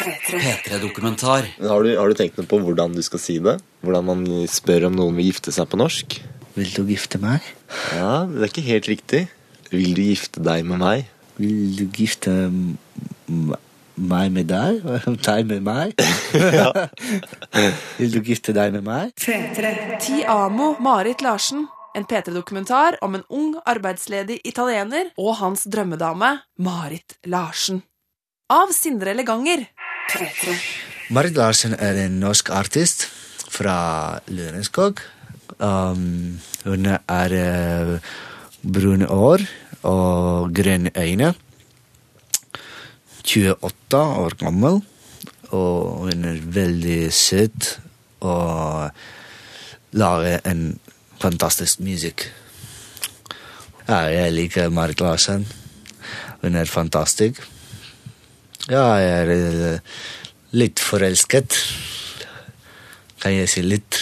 P3-dokumentar. Har du, har du tenkt noe på hvordan du skal si det? Hvordan man spør om noen vil gifte seg på norsk? Vil du gifte meg? Ja, det er ikke helt riktig. Vil du gifte deg med meg? Vil du gifte meg med deg? Deg med meg? ja. Vil du gifte deg med meg? Ti amo Marit Larsen. En P3-dokumentar om en ung, arbeidsledig italiener og hans drømmedame Marit Larsen. Av Sindre Leganger. Marit Larsen er en norsk artist fra Lørenskog. Um, hun er uh, brune år og grønne øyne. 28 år gammel, og hun er veldig søt og lager en fantastisk musikk. Ja, jeg liker Marit Larsen. Hun er fantastisk. Ja, jeg er eh, litt forelsket. Kan jeg si litt?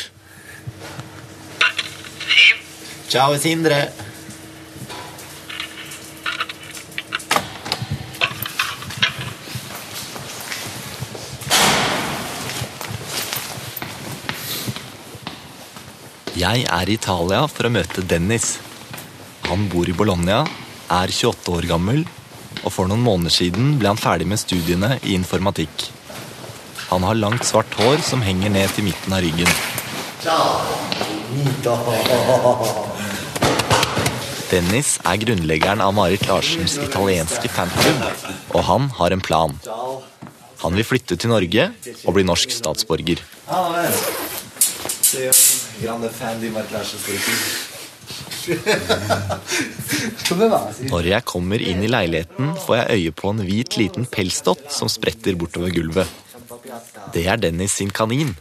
Ciao, Sindre. Jeg er i Italia for å møte Dennis. Han bor i Bologna, er 28 år gammel, og for noen måneder siden ble han ferdig med studiene i informatikk. Han har langt, svart hår som henger ned til midten av ryggen. Dennis er grunnleggeren av Marit Larsens italienske fanklubb, og han har en plan. Han vil flytte til Norge og bli norsk statsborger. Når jeg kommer inn i leiligheten, får jeg øye på en hvit liten pelsdott som spretter bortover gulvet. Det er Dennis sin kanin.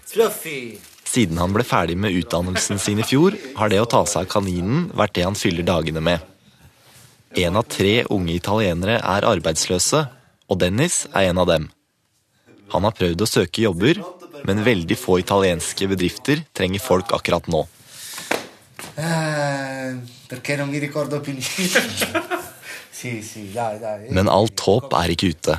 Siden han ble ferdig med utdannelsen sin i fjor, har det å ta seg av kaninen vært det han fyller dagene med. En av tre unge italienere er arbeidsløse, og Dennis er en av dem. Han har prøvd å søke jobber, men veldig få italienske bedrifter trenger folk akkurat nå. Eh, perché non mi ricordo più niente. sì, sì, dai, dai. Men alt håp er ikke ute.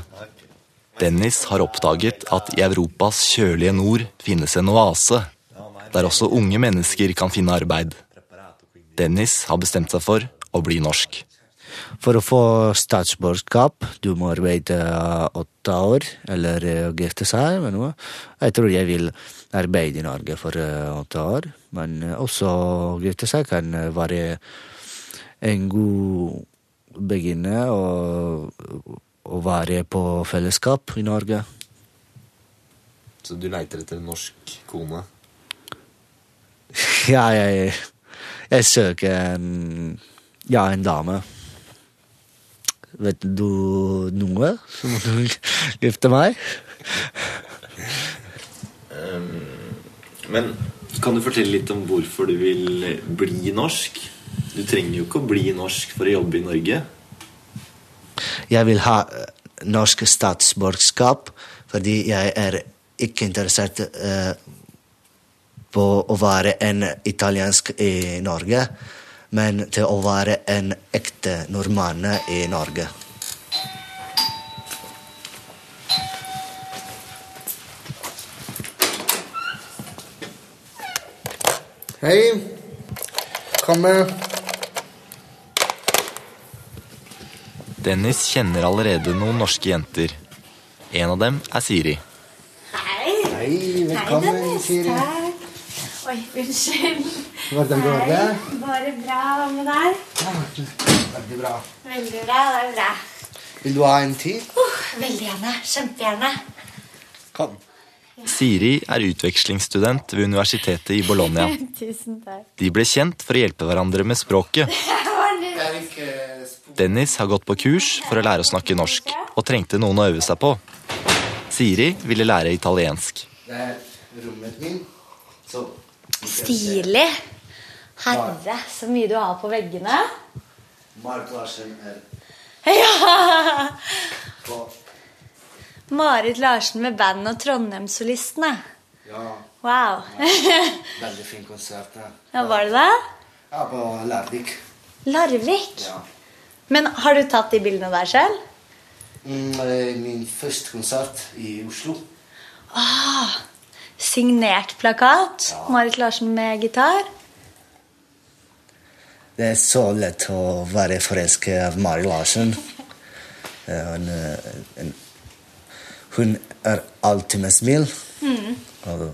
Dennis har oppdaget at i Europas kjølige nord finnes en oase, der også unge mennesker kan finne arbeid. Dennis har bestemt seg for å bli norsk. For å få statsborgerskap, du må arbeide åtte år, eller eh, gifte seg med noe. Jeg tror jeg vil arbeide i Norge for eh, åtte år, men eh, også seg kan eh, være en god beginne å, å være på fellesskap i Norge. Så du leiter etter en norsk kone? Ja, jeg, jeg søker en, ja, en dame. Vet du noe som du gifte meg? Men kan du fortelle litt om hvorfor du vil bli norsk? Du trenger jo ikke å bli norsk for å jobbe i Norge. Jeg vil ha eh, norsk statsborgerskap fordi jeg er ikke interessert eh, på å være en italiensk i Norge, men til å være en ekte nordmann i Norge. Hei. Kom med. Dennis kjenner allerede noen norske jenter. En av dem er Siri. Hei. Hei, velkommen, Siri. Takk. Oi, unnskyld. Hvordan går det? Hei. Bare bra. Hva med deg? Veldig bra. Veldig bra. Det er bra. Vil du ha en tid? Uh, veldig gjerne. Kjempegjerne. Kom. Siri er utvekslingsstudent ved universitetet i Bologna. De ble kjent for å hjelpe hverandre med språket. Dennis har gått på kurs for å lære å snakke norsk, og trengte noen å øve seg på. Siri ville lære italiensk. Det rommet min. Så Stilig. Herre, så mye du har på veggene. Ja! Marit Larsen med bandet og Trondheimssolistene. Ja, Wow. veldig fin konsert. Ja, Ja, var det det? ja på Larvik. Larvik. Ja. Men har du tatt de bildene der selv? Mm, min første konsert i Oslo. Ah, signert plakat. Ja. Marit Larsen med gitar. Det er så lett å være forelsket av Marit Larsen. En, en, hun er alltid med smil. Og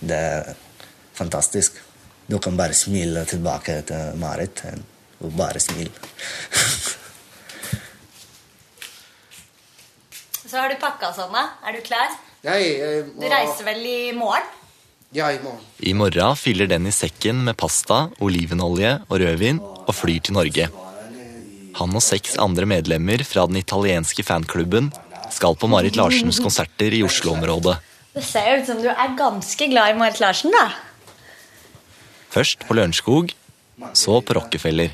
det er fantastisk. Du kan bare smile tilbake til Marit. eh, Og bare smile. Så har du pakka sånn, da. Er du klar? Jeg, jeg, Du reiser vel i morgen? Ja, i morgen. I morgen fyller den i sekken med pasta, olivenolje og rødvin og flyr til Norge. Han og seks andre medlemmer fra den italienske fanklubben skal på Marit Larsens konserter i Oslo-området. Det ser jo ut som du er ganske glad i Marit Larsen, da. Først på Lørenskog, så på Rockefeller.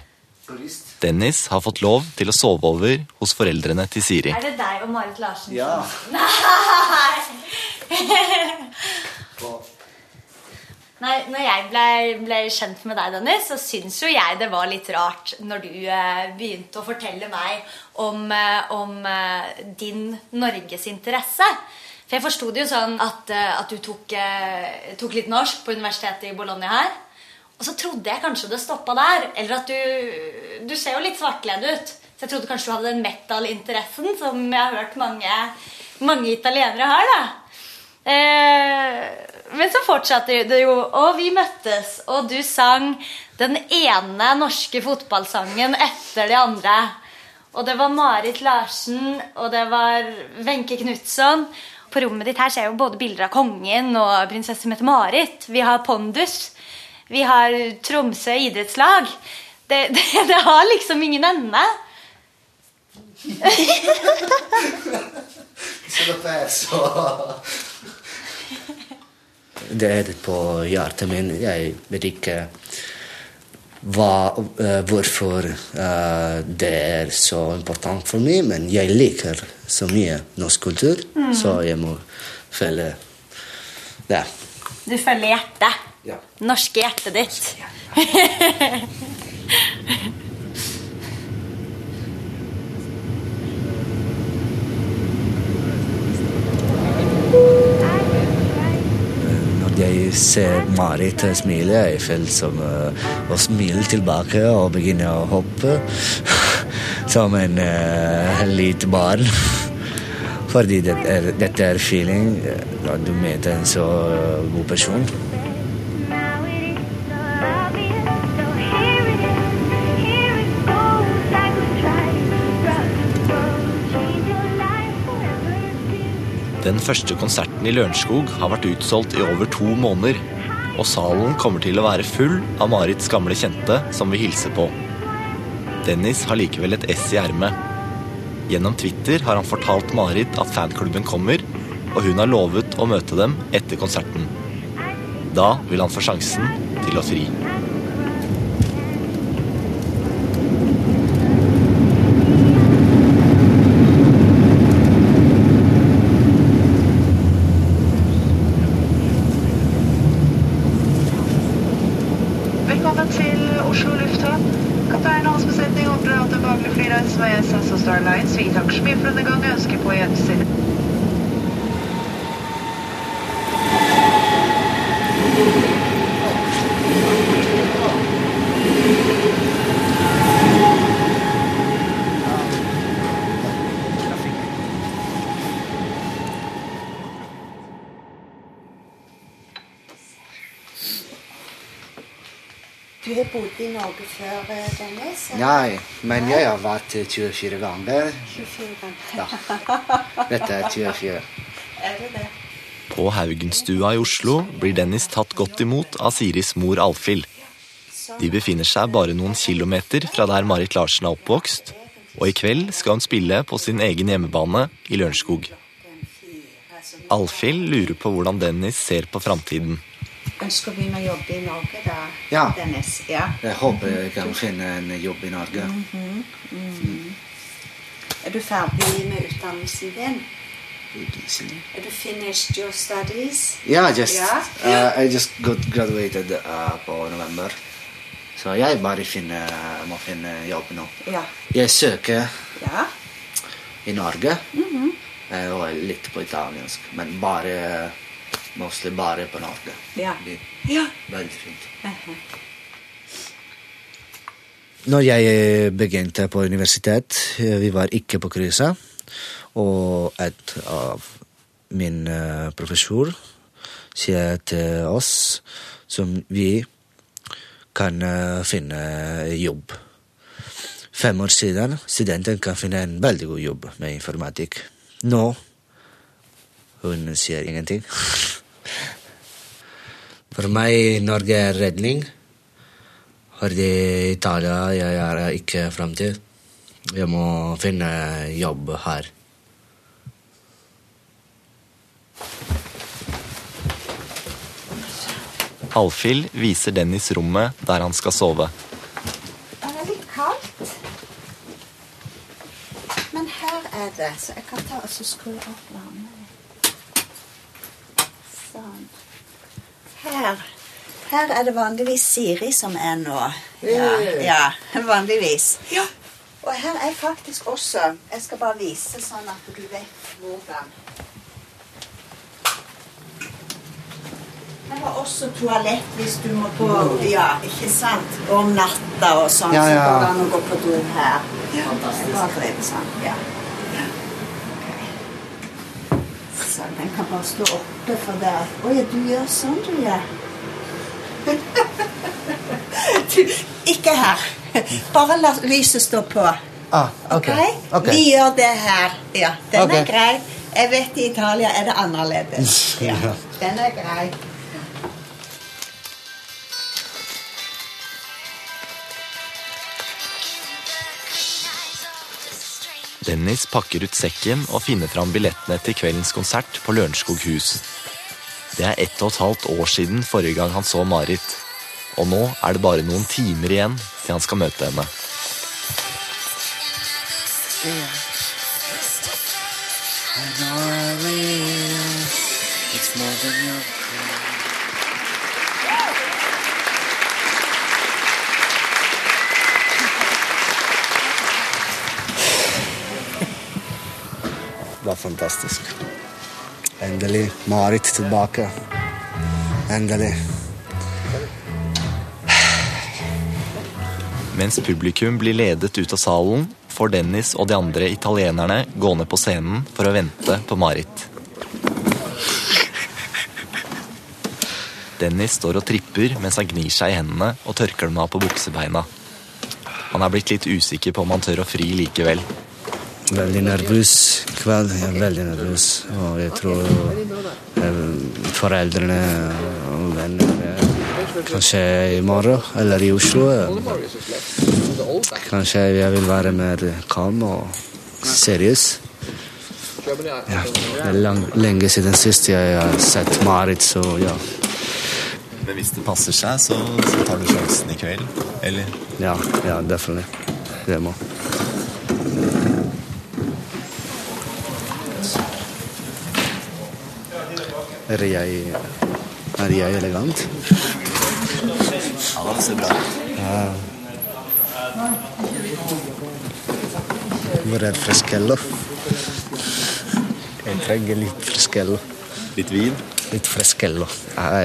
Dennis har fått lov til å sove over hos foreldrene til Siri. Er det deg og Marit Larsen? Ja. Nei, når jeg ble, ble kjent med deg, Dennis, så syns jo jeg det var litt rart når du eh, begynte å fortelle meg om, eh, om eh, din norgesinteresse. For jeg forsto det jo sånn at, eh, at du tok, eh, tok litt norsk på universitetet i Bologna her. Og så trodde jeg kanskje det stoppa der. Eller at du Du ser jo litt svartkledd ut. Så jeg trodde kanskje du hadde den metal-interessen som jeg har hørt mange, mange italienere har. da. Eh, men så fortsatte det jo, og vi møttes, og du sang den ene norske fotballsangen etter de andre. Og det var Marit Larsen, og det var Wenche Knutson. På rommet ditt her ser jeg jo både bilder av kongen og prinsesse Mette-Marit. Vi har Pondus. Vi har Tromsø idrettslag. Det, det, det har liksom ingen ende. Så dette er så Det er det på hjertet mitt. Jeg vet ikke hva, eh, hvorfor eh, det er så important for meg, men jeg liker så mye norsk kultur, så jeg må følge det. Du følger hjertet. Ja. Norske hjertet ditt. Ja, jeg ser Marit smile, jeg føler som uh, å smile tilbake og begynne å hoppe som en uh, lite barn. Fordi det er, dette er feeling eh, når du møter en så eh, god person. Den første konserten i Lørenskog har vært utsolgt i over to måneder. Og salen kommer til å være full av Marits gamle kjente som vil hilse på. Dennis har likevel et ess i ermet. Gjennom Twitter har han fortalt Marit at fanklubben kommer, og hun har lovet å møte dem etter konserten. Da vil han få sjansen til å fri. Velkommen til Oslo lufthavn. Kaptein og hans besetning håper dere har hatt en behagelig flyreise med SAS og Starlines. Vi takker så mye for denne gang og ønsker på gjensyn. Du har bodd i Norge før, Dennis? Nei, men jeg har vært 24 ganger. 24 ganger. Ja. Dette er 24. Er det det? På Haugenstua i Oslo blir Dennis tatt godt imot av Siris mor Alfhild. De befinner seg bare noen kilometer fra der Marit Larsen er oppvokst, og i kveld skal hun spille på sin egen hjemmebane i Lørenskog. Alfhild lurer på hvordan Dennis ser på framtiden. Ønsker å begynne å jobbe i Norge, da, Ja. Dennis? Ja. Jeg håper jeg kan finne en jobb i Norge. Er du ferdig med utdannelsen din? Er du finished your studies? Ja, just, Ja. uh, I just got graduated uh, på november. Så jeg bare finner, må finne jobb nå. Ja. Jeg søker Ja. i Norge. Mm -hmm. Og litt på italiensk. Men bare Mostly bare på Norge. Ja. ja. Veldig fint. Uh -huh. Når jeg begynte på universitet, vi var ikke på krisa, og et av min professor sier til oss som vi kan finne jobb. Fem år siden studenten kan finne en veldig god jobb med informatikk. Nå hun sier ingenting. For meg Norge er redning. For i Italia jeg er ikke framtid. Jeg må finne jobb her. Alfhild viser Dennis rommet der han skal sove. Det er det, så jeg kan ta og skru opp varmen. Sånn. Her. Her er det vanligvis Siri som er nå. Ja, ja vanligvis. Ja. Og her er faktisk også Jeg skal bare vise sånn at du vet hvordan. Her var også toalett hvis du må på Ja, ikke sant? Om natta og sånn. Ja, ja. Så går det an å gå på do her. Ja. Bare sånn. Den kan bare stå oppe for det. Å ja, du gjør sånn, du, ja. du, ikke her. Bare la lyset stå på. Ah, okay. Okay? ok? Vi gjør det her. Ja, den okay. er grei. Jeg vet i Italia er det annerledes. Ja, den er grei. Dennis pakker ut sekken og finner fram billettene til kveldens konsert på Lørenskog hus. Det er ett og et halvt år siden forrige gang han så Marit. Og nå er det bare noen timer igjen til han skal møte henne. It's your var fantastisk. Endelig Marit tilbake. Endelig. Mens publikum blir ledet ut av salen, får Dennis og de andre italienerne gå ned på scenen for å vente på Marit. Dennis står og tripper mens han gnir seg i hendene og tørker dem av på buksebeina. Han er blitt litt usikker på om han tør å fri likevel. Veldig nervøs kveld. Jeg er veldig nervøs. Og jeg tror foreldrene og venner Kanskje i morgen eller i Oslo. Kanskje jeg vil være mer kalm og seriøs. Ja, det er lang, lenge siden sist jeg har sett Marit, så ja. Men hvis det passer seg, så, så tar du sjansen i kveld? Eller? Ja, ja, definitivt. Det må. Er jeg, er jeg elegant? Ja, det ser bra ut. Ja. Hvor er freskello? Jeg trenger litt freskello. Litt vin? Litt freskello. Ja,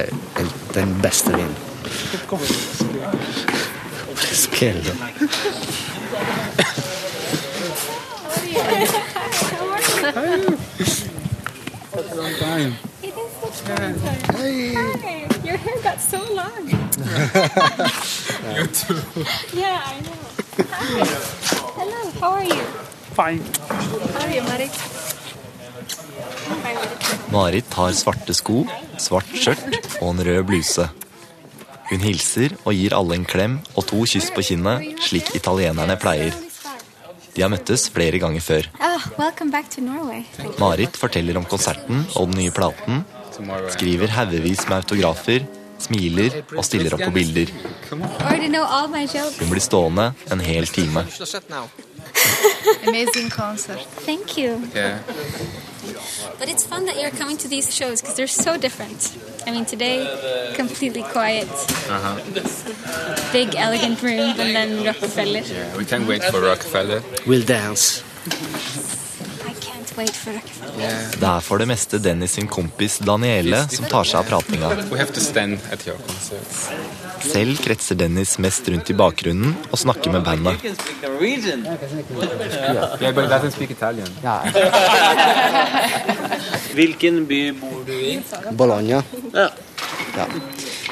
den beste vinen. Freskello. long Hey. Hi. Your hair got so long. you too. Yeah, I know. Hi. Hello, how are you? Fine. How are you, Marit? Marit har svarte sko, svart skjørt og en rød bluse. Hun hilser og gir alle en klem og to kyss på kinnet, slik italienerne pleier. De har møttes flere ganger før. Oh, Marit forteller om konserten og den nye platen, skriver haugevis med autografer, smiler og stiller opp på bilder. Hun blir stående en hel time. Amazing concert. Thank you. Yeah. But it's fun that you're coming to these shows because they're so different. I mean, today, completely quiet. Uh-huh. Big, elegant room, and then Rockefeller. Yeah, we can't wait for Rockefeller. We'll dance. Det er for det meste Dennis sin kompis Daniele som tar seg av pratinga. Selv kretser Dennis mest rundt i bakgrunnen og snakker med bandet. Hvilken by bor du i? Bologna. Ja. Ja.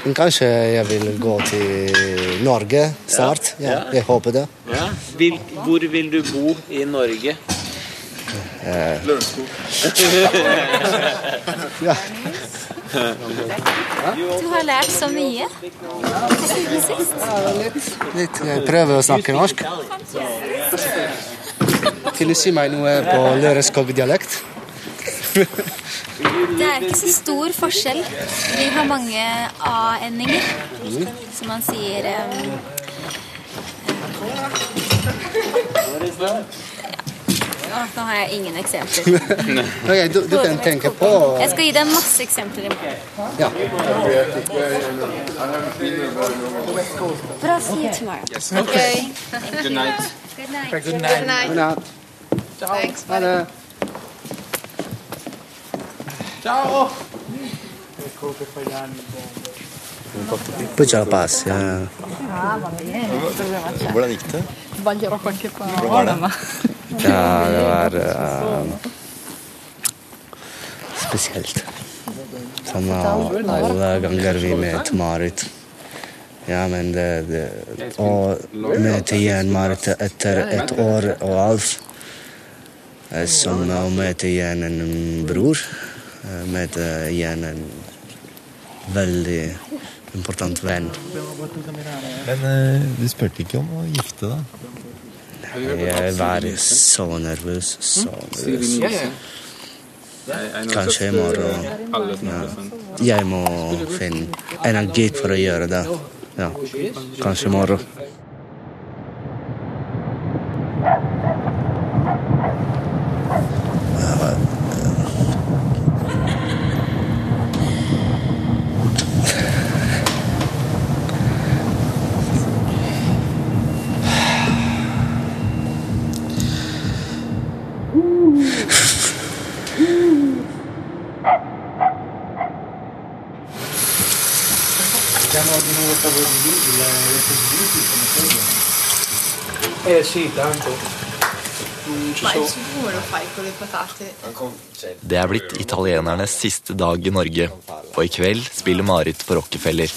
Men kanskje jeg vil gå til Norge snart. Ja, jeg håper det. Hvor vil du bo i Norge? Eh, ja. Du har lært så mye siden sist. Litt. Jeg prøver å snakke norsk. Til du si meg noe på Løreskog-dialekt? Det er ikke så stor forskjell. Vi har mange a-endinger, som man sier um, ja, Nå har jeg ingen eksempler. Ok, du, du kan tenke på Jeg skal gi deg masse eksempler. i morgen. Ja. I'll see you tomorrow. Okay. Good night. Good night. Good night. God natt. Thanks, Ha det. Ciao. Poi ce la passi. Eh. Hvordan gikk det? Sbaglierò qualche parola, var ma... det? Ja, det var uh, spesielt. Som eh, alle ganger vi møter Marit. Ja, men det, det Å møte igjen Marit etter et år og alt som å møte igjen en bror. Eh, Møte igjen en veldig important venn. Men eh, du spurte ikke om å gifte deg? Jeg var så nervøs, så nervøs. Kanskje i morgen. Ja. Jeg må finne energi for å gjøre det. Ja. Kanskje i morgen. Eh sì, tanto. la fai con le patate? Det er blitt italienernes siste dag i Norge, og i kveld spiller Marit på Rockefeller.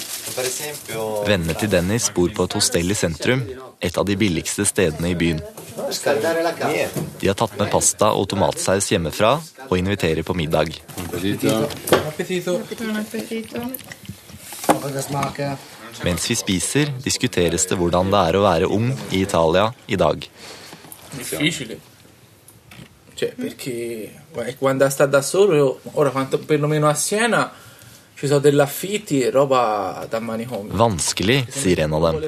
Vennene til Dennis bor på et hostell i sentrum, et av de billigste stedene i byen. De har tatt med pasta og tomatsaus hjemmefra og inviterer på middag. Mens vi spiser, diskuteres det hvordan det er å være ung i Italia i dag. Cioè, perché quando sta da solo, ora quanto, perlomeno a Siena, ci sono degli affitti e. Vanskelig, sier en av dem.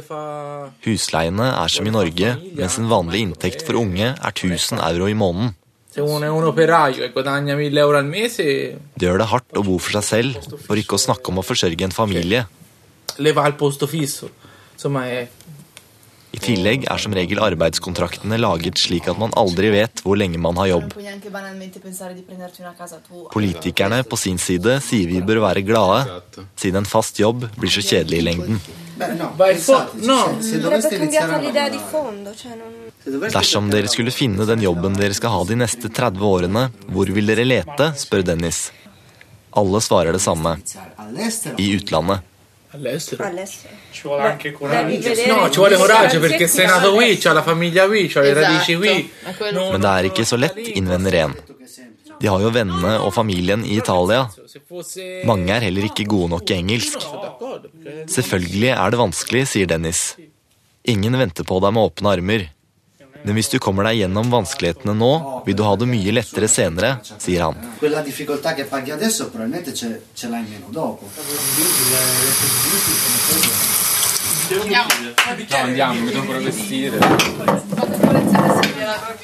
Husleiene er som i Norge, mens en vanlig inntekt for unge er 1000 euro i måneden. Se uno è un operaio e guadagna 1000 euro al mese, Det gjør det hardt å bo for seg selv, for ikke å snakke om å forsørge en familie. le va al posto fisso. Insomma, è I tillegg er som regel arbeidskontraktene laget slik at man aldri vet hvor lenge man har jobb. Politikerne på sin side sier vi bør være glade, siden en fast jobb blir så kjedelig i lengden. Dersom dere skulle finne den jobben dere skal ha de neste 30 årene, hvor vil dere lete? spør Dennis. Alle svarer det samme. I utlandet. Ci vuole anche coraggio. No, ci vuole coraggio perché sei nato qui, c'ha la famiglia qui, c'ha le radici qui. Men det er ikke så lett, innvender en. De har jo vennene og familien i Italia. Mange er heller ikke gode nok i engelsk. Selvfølgelig er det vanskelig, sier Dennis. Ingen venter på deg med åpne armer. Men hvis du kommer deg gjennom vanskelighetene nå, vil du ha det mye lettere senere, sier han. Quella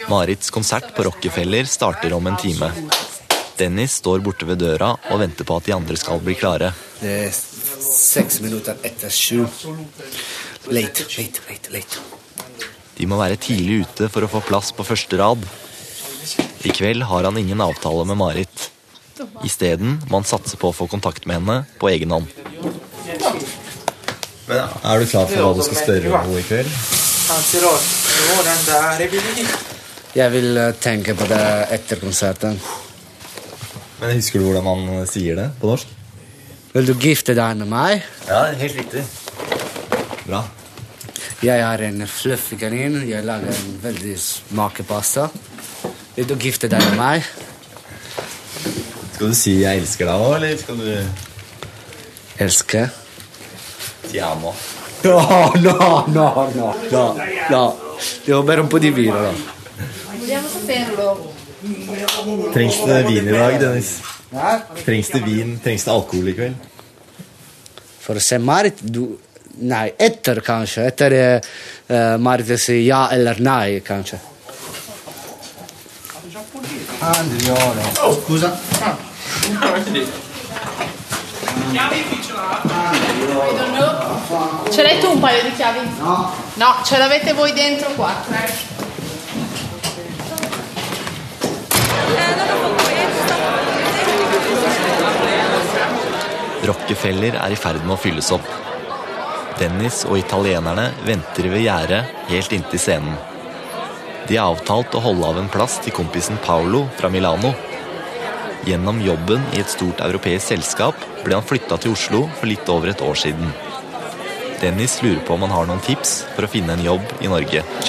Marits konsert på Rockefeller starter om en time. Dennis står borte ved døra og venter på at de andre skal bli klare. Det er seks minutter etter sju. Late, late, late, late. De må være tidlig ute for å få plass på første rad. I kveld har han ingen avtale med Marit. Isteden må han satse på å få kontakt med henne på egen hånd. Er du klar for hva du skal spørre om i kveld? Jeg vil eh, tenke på det etter konserten. Men Husker du hvordan man sier det på norsk? Vil du gifte deg med meg? Ja, helt riktig. Bra. Jeg er en fluffy kanin. Jeg lager en veldig smakepasta. Vil du gifte deg med meg? Skal du si 'jeg elsker deg' òg, eller skal du Elske? Ti amo. No, no, no, no, no, no. Devo bere un po' di vino, no? Vogliamo saperlo. Trengs det vin i dag, Dennis? Trengs det vin? Trengs det alkohol i kveld? For se Marit du Nei, etter kanskje. Etter uh, Marit sier ja eller nei, kanskje. Andriolo. Scusa. Ce l'hai tu un paio di chiavi? No. No, ce l'avete voi dentro qua. Rockefeller er i ferd med å fylles opp. Dennis og italienerne venter ved gjerdet helt inntil scenen. De har avtalt å holde av en plass til kompisen Paolo fra Milano. Gjennom jobben i et stort europeisk selskap ble han flytta til Oslo for litt over et år siden. Dennis lurer på om han har noen tips for å finne en jobb i Norge. Ah.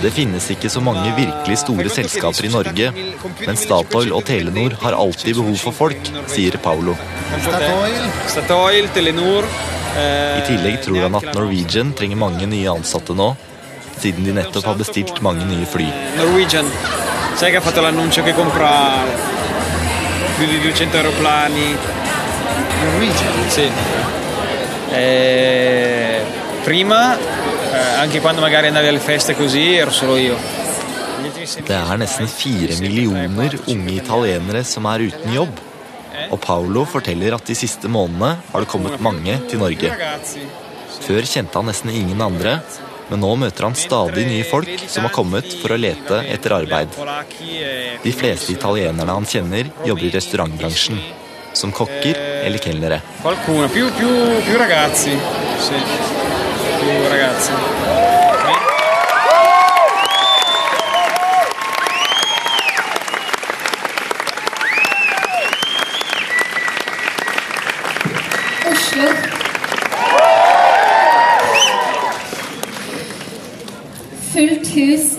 Det finnes ikke så mange virkelig store selskaper i Norge, men Statoil og Telenor har alltid behov for folk, sier Statoil Telenor. I tillegg tror han at Norwegian trenger mange nye ansatte nå, siden de nettopp har bestilt mange nye fly. Norwegian. Sai che ha fatto l'annuncio che compra più di 200 aeroplani? Norwegian? Sì. E prima, eh, anche quando magari andavi alle feste così, ero solo io. Det er nesten fire millioner unge italienere som er uten jobb. Og Paolo forteller at de siste månedene har det kommet mange til Norge. Før kjente han nesten ingen andre, men nå møter han stadig nye folk som har kommet for å lete etter arbeid. De fleste italienerne han kjenner, jobber i restaurantbransjen. Som kokker eller kelnere. Qualcuno, più, più, più ragazzi. Sì, più ragazzi. Oslo. Fullt hus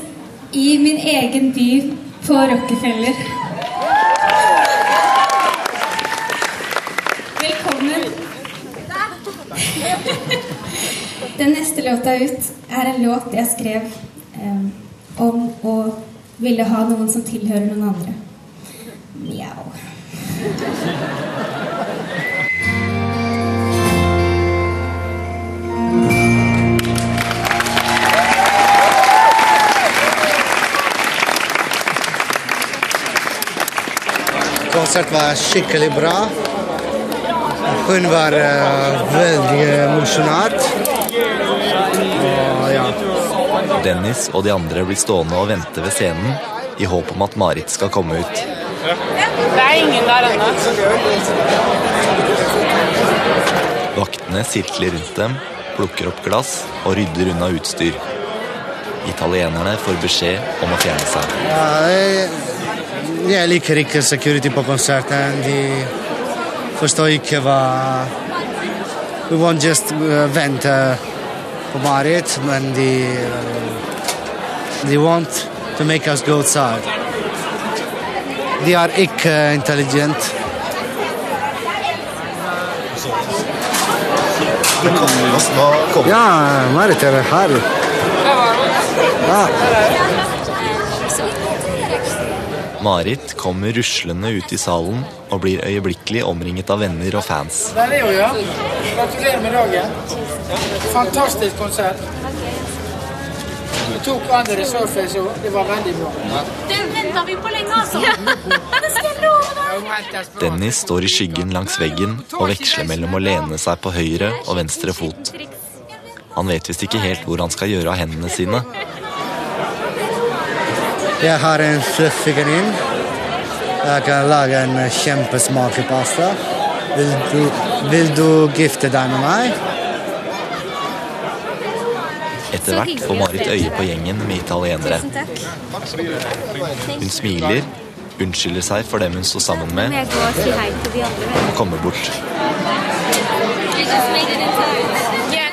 i min egen by på Rockefeller. Velkommen. Den neste låta ut er en låt jeg skrev um, om å ville ha noen som tilhører noen andre. Konsert var skikkelig bra. Hun var uh, veldig emosjonert. Og ja. Dennis og de andre blir stående og vente ved scenen i håp om at Marit skal komme ut. Det er ingen der ennå. Vaktene sirkler rundt dem, plukker opp glass og rydder unna utstyr. Italienerne får beskjed om å fjerne seg. Ja, jeg, jeg liker ikke security på konserten. De forstår ikke hva We won't just uh, vente på Marit, men de De want to make us go outside. De er ikke intelligent. Ja, Marit er her. Ja. Marit kommer ruslende ut i salen og blir øyeblikkelig omringet av venner og fans. Det er Leo, ja. Gratulerer med dagen. Fantastisk konsert. Vi tok andre surface og Det var veldig bra. Den venta vi på lenge, altså. Det skal jeg love deg. Dennis står i skyggen langs veggen og veksler mellom å lene seg på høyre og venstre fot. Han vet visst ikke helt hvor han skal gjøre av hendene sine. Jeg har en fluffy kanin. Jeg kan lage en kjempesmakelig pasta. Vil du, vil du gifte deg med meg? Etter hvert får Marit øye på gjengen med italienere. Hun smiler, unnskylder seg for dem hun står sammen med, og kommer bort.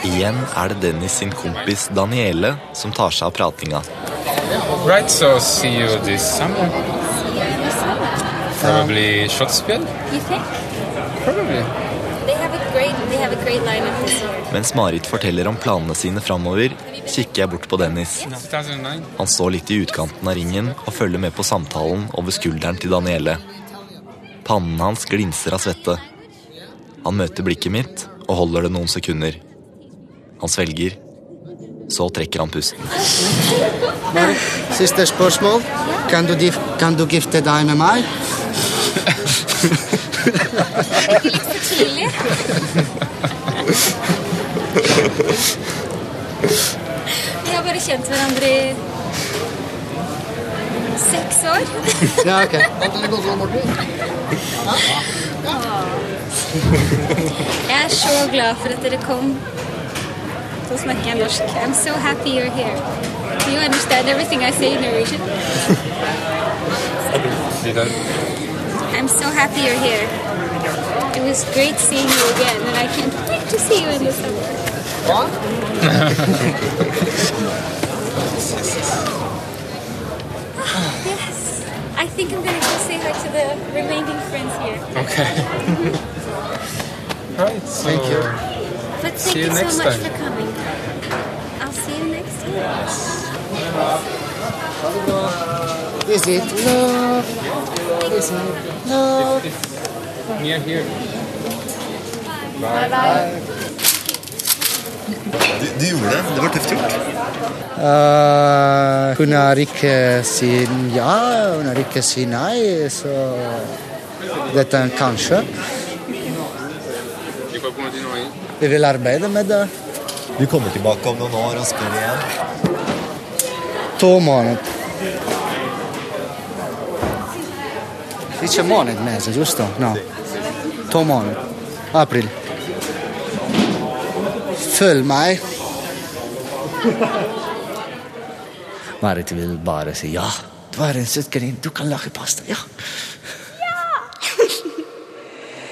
Igjen er det Dennis sin kompis Daniele som tar seg av pratinga. Right, so see you this summer. Probably Slottsfjell? You think? Probably. They have a great, they have a great lineup this year. Mens Marit forteller om planene sine framover, kikker jeg bort på Dennis. Han står litt i utkanten av ringen og følger med på samtalen over skulderen til Daniele. Pannen hans glinser av svette. Han møter blikket mitt og holder det noen sekunder. Han svelger. Så trekker han pusten. Siste spørsmål. Kan du, kan du gifte deg med meg? Ikke litt for tidlig. Vi har bare kjent hverandre i seks år. Ja, ok. Jeg er så glad for at dere kom. Så snakker jeg norsk. I'm so happy you're here. Do you understand everything I say in Norwegian? Didn't. I'm so happy you're here. It was great seeing you again, and I can't wait to see you in the summer. yes. I think I'm gonna go say hi to the remaining friends here. Okay. right, so Thank you. But thank See you you, next so much time. for coming. I'll see you next time. Is it love? Is it love? near here. Bye, bye. Du, du gjorde det. Det var tøft gjort. Eh, hun har ikke si ja, hun har ikke si nei, så dette er en kanskje. Vi vil arbeide med det. Du kommer tilbake om noen år og spør igjen. To måneder. Ikke måned mer, giusto? No. To måneder. April. Følg meg. Marit vil bare si ja. Du er en søt kanin. Du kan lage pasta. Ja.